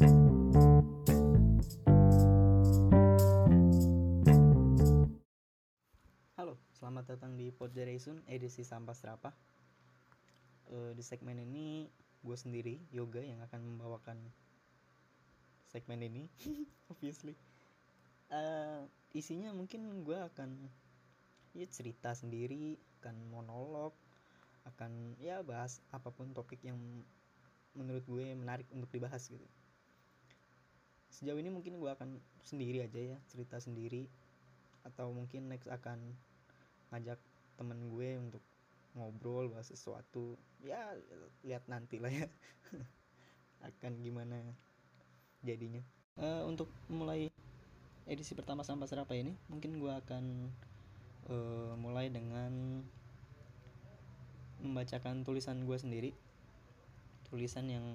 Halo, selamat datang di Podgeration edisi Sampah Serapah. Eh, di segmen ini gue sendiri, Yoga, yang akan membawakan segmen ini, obviously. Eh, isinya mungkin gue akan ya cerita sendiri, akan monolog, akan ya bahas apa pun topik yang menurut gue menarik untuk dibahas gitu. Sejauh ini mungkin gue akan sendiri aja ya, cerita sendiri. Atau mungkin next akan ngajak temen gue untuk ngobrol bahas sesuatu. Ya lihat nanti lah ya. Akan gimana jadinya. Eh, untuk mulai edisi pertama sampah serapa ini mungkin gue akan eh, mulai dengan membacakan tulisan gue sendiri. Tulisan yang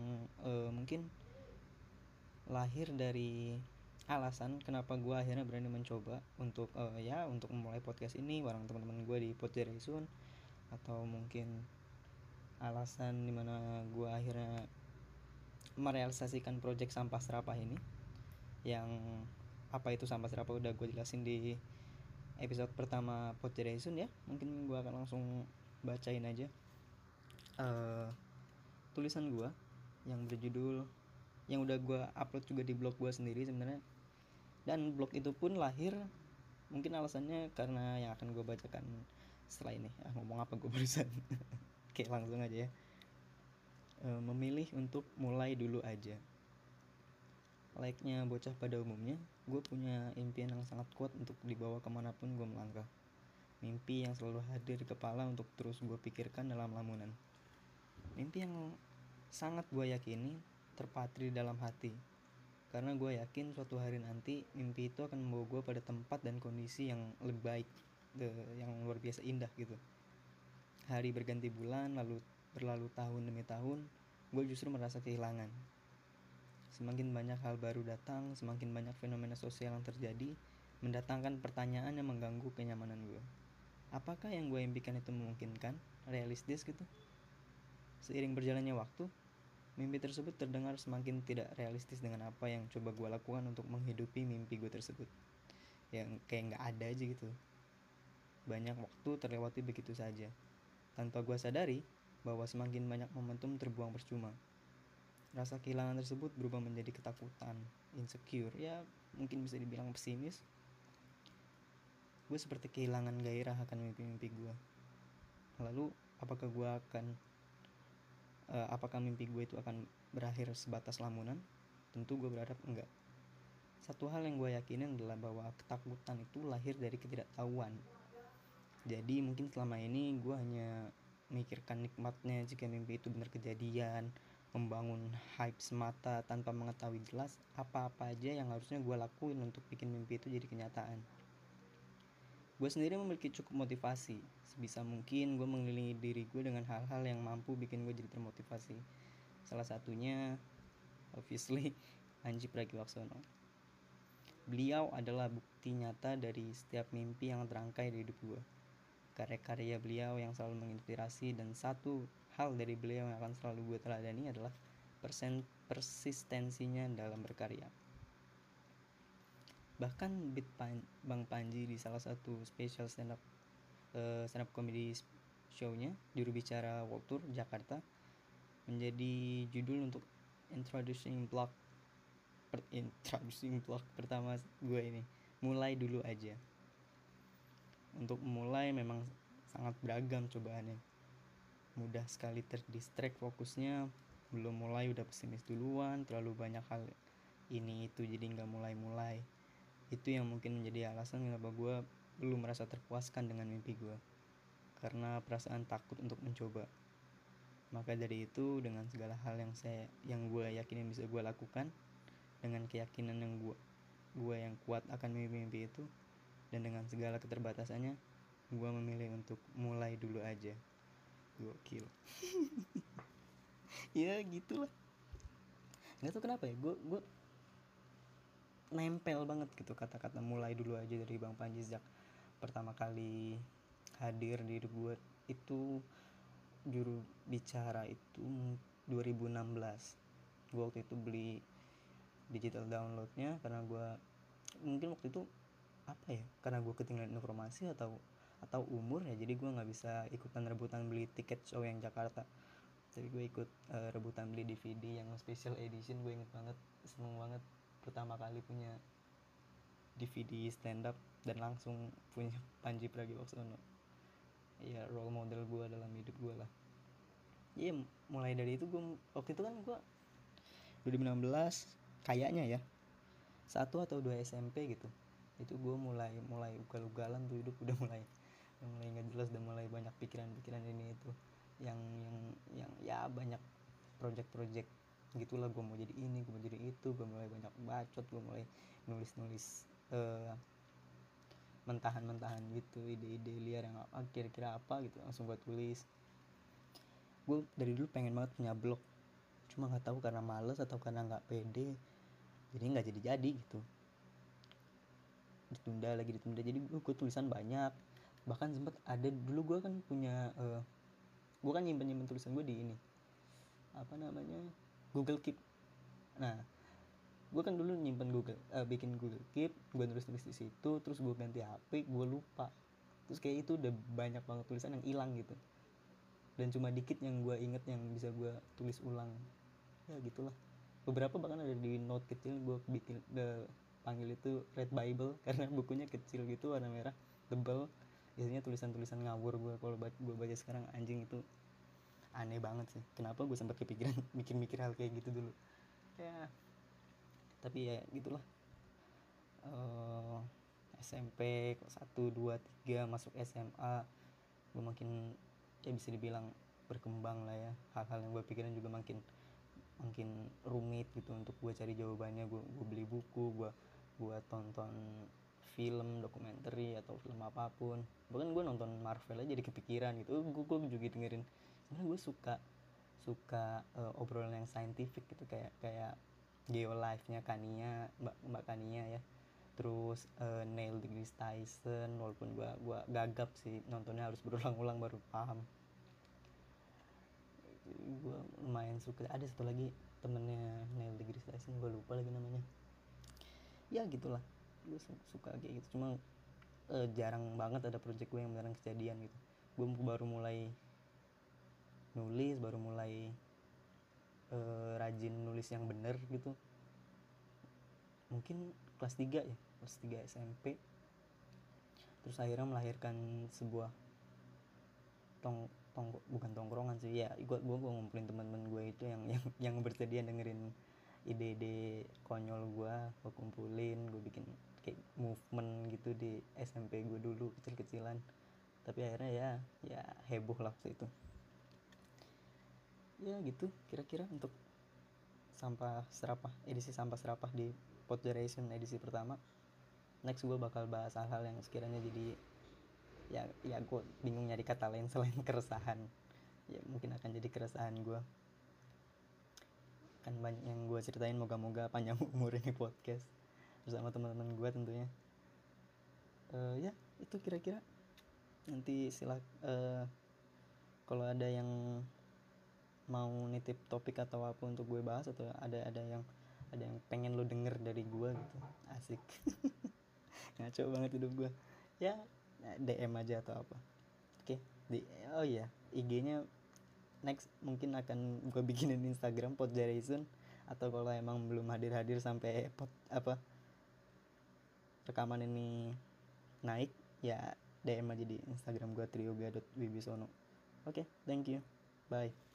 eh, mungkin lahir dari alasan kenapa gue akhirnya berani mencoba untuk eh, ya untuk memulai podcast ini bareng teman-teman gue di Podgeration atau mungkin alasan di mana gue akhirnya merealisasikan project sampah serapah ini. Yang apa itu sampah serapah udah gue jelasin di episode pertama Podgeration ya. Mungkin gue akan langsung bacain aja. Eh tulisan gue yang berjudul yang udah gue upload juga di blog gue sendiri sebenarnya. Dan blog itu pun lahir mungkin alasannya karena yang akan gue bacakan setelah ini. Ah, ngomong apa gue barusan? Oke langsung aja ya. Eh, memilih untuk mulai dulu aja. Like-nya bocah pada umumnya, gue punya impian yang sangat kuat untuk dibawa ke mana pun gue melangkah. Mimpi yang selalu hadir di kepala untuk terus gue pikirkan dalam lamunan. Mimpi yang sangat gue yakini terpatri dalam hati. Karena gue yakin suatu hari nanti mimpi itu akan membawa gue pada tempat dan kondisi yang lebih baik, yang luar biasa indah gitu. Hari berganti bulan, lalu berlalu tahun demi tahun, gue justru merasa kehilangan. Semakin banyak hal baru datang, semakin banyak fenomena sosial yang terjadi, mendatangkan pertanyaan yang mengganggu kenyamanan gue. Apakah yang gue impikan itu memungkinkan? Realistis gitu? Seiring berjalannya waktu, mimpi tersebut terdengar semakin tidak realistis dengan apa yang coba gue lakukan untuk menghidupi mimpi gue tersebut. Yang kayak nggak ada aja gitu. Banyak waktu terlewati begitu saja. Tanpa gue sadari bahwa semakin banyak momentum terbuang percuma. Rasa kehilangan tersebut berubah menjadi ketakutan, insecure, ya mungkin bisa dibilang pesimis. Gue seperti kehilangan gairah akan mimpi-mimpi gue. Lalu, apakah gue akan, eh, apakah mimpi gue itu akan berakhir sebatas lamunan? Tentu gue berharap enggak. Satu hal yang gue yakinin adalah bahwa ketakutan itu lahir dari ketidaktahuan. Jadi mungkin selama ini gue hanya memikirkan nikmatnya jika mimpi itu benar kejadian, membangun hype semata tanpa mengetahui jelas apa-apa aja yang harusnya gue lakuin untuk bikin mimpi itu jadi kenyataan. Gue sendiri memiliki cukup motivasi. Sebisa mungkin gue mengelilingi diri gue dengan hal-hal yang mampu bikin gue jadi termotivasi. Salah satunya, obviously, Anji Pragiwaksono. Beliau adalah bukti nyata dari setiap mimpi yang terangkai di hidup gue. Karya-karya beliau yang selalu menginspirasi dan satu hal dari beliau yang akan selalu gue teladani adalah persen persistensinya dalam berkarya. Bahkan beat Pan- Bang Panji di salah satu special stand up eh, stand up comedy show-nya juru bicara World Tour Jakarta menjadi judul untuk introducing block per- introducing block pertama gue ini. Mulai dulu aja. Untuk memulai memang sangat beragam cobaannya. Mudah sekali terdistract fokusnya belum mulai udah pesimis duluan terlalu banyak hal ini itu jadi nggak mulai-mulai itu yang mungkin menjadi alasan kenapa gue belum merasa terpuaskan dengan mimpi gue karena perasaan takut untuk mencoba. Maka dari itu dengan segala hal yang saya yang gue yakinin bisa gue lakukan dengan keyakinan yang gue gue yang kuat akan mimpi-mimpi itu dan dengan segala keterbatasannya gue memilih untuk mulai dulu aja. Gokil. Ya gitulah. Nggak tahu kenapa ya gue gue nempel banget gitu kata-kata mulai dulu aja dari bang Panji sejak pertama kali hadir di hidup gue itu juru bicara itu 2016 gue waktu itu beli digital downloadnya karena gue mungkin waktu itu apa ya karena gue ketinggalan informasi atau atau umur ya jadi gue nggak bisa ikutan rebutan beli tiket show yang Jakarta. Jadi gue ikut uh, rebutan beli DVD yang special edition gue inget banget seneng banget pertama kali punya DVD stand up dan langsung punya Panji Pragiwaksono. Ya role model gue dalam hidup gue lah. Iya mulai dari itu gue waktu itu kan gue 2016 kayaknya ya satu atau dua SMP gitu. Itu gue mulai mulai ugal-ugalan tuh hidup udah mulai udah mulai nggak jelas udah mulai banyak pikiran-pikiran ini itu. Yang yang yang ya banyak project-project gitulah gue mau jadi ini gue mau jadi itu gue mulai banyak bacot gue mulai nulis-nulis uh, mentahan-mentahan gitu ide-ide liar yang apa kira-kira apa gitu langsung gue tulis. Gue dari dulu pengen banget punya blog cuma nggak tahu karena males atau karena nggak pede jadi nggak jadi jadi gitu. Ditunda lagi ditunda jadi gue, gue tulisan banyak. Bahkan sempet ada dulu gue kan punya uh, gue kan nyimpen nyimpen tulisan gue di ini apa namanya Google Keep. Nah gue kan dulu nyimpen Google uh, bikin Google Keep gue nulis nulis di situ terus gue ganti HP gue lupa. Terus kayak itu udah banyak banget tulisan yang hilang gitu. Dan cuma dikit yang gue inget yang bisa gue tulis ulang. Ya gitulah. Beberapa bahkan ada di note kecil gue bikin the panggil itu Red Bible karena bukunya kecil gitu warna merah tebel. Biasanya tulisan-tulisan ngawur gue kalau gue baca sekarang anjing itu aneh banget sih. Kenapa gue sempat kepikiran mikir-mikir hal kayak gitu dulu? Ya tapi ya gitulah. Uh, SMP satu dua tiga masuk SMA gue makin ya bisa dibilang berkembang lah ya. Hal-hal yang gue pikirin juga makin makin rumit gitu untuk gue cari jawabannya. Gue gue beli buku gue gue tonton film dokumenter atau film apa pun. Bahkan gue nonton Marvel aja jadi kepikiran gitu. Gue gue juga dengerin sebenarnya gue suka suka uh, obrolan yang saintifik gitu kayak kayak geolife nya Kania mbak mbak Kania ya. Terus uh, Neil deGrasse Tyson walaupun gue gua gagap sih nontonnya harus berulang-ulang baru paham. Gue lumayan suka. Ada satu lagi temennya Neil deGrasse Tyson gue lupa lagi namanya. Ya gitulah. Gue suka kayak gitu. Cuma uh, jarang banget ada project gue yang beneran kejadian gitu. Gue baru mulai nulis baru mulai uh, rajin nulis yang bener gitu. Mungkin kelas 3 ya kelas 3 SMP terus akhirnya melahirkan sebuah tong tong bukan tongkrongan sih ya gue gue gue ngumpulin teman-teman gue itu yang yang yang bersedia dengerin ide-ide konyol gue gue kumpulin gue bikin kayak movement gitu di SMP gue dulu kecil-kecilan. Tapi akhirnya ya ya heboh lah waktu itu ya gitu kira-kira untuk sampah serapah edisi sampah serapah di pot generation edisi pertama next gue bakal bahas hal-hal yang sekiranya jadi ya ya gue bingung nyari kata lain selain keresahan. Ya mungkin akan jadi keresahan gue kan banyak yang gue ceritain moga-moga panjang umur ini podcast bersama teman-teman gue tentunya. Uh, ya itu kira-kira. Nanti silak uh, kalau ada yang mau nitip topik atau apa untuk gue bahas atau ada ada yang ada yang pengen lo denger dari gue gitu. Asik. Ngaco banget hidup gue. Ya DM aja atau apa. Oke di oh iya IG-nya next mungkin akan gue bikinin Instagram pot Jason atau kalau emang belum hadir-hadir sampai pot apa rekaman ini naik ya DM aja di Instagram gue trioga.wibisono oke okay, thank you. Bye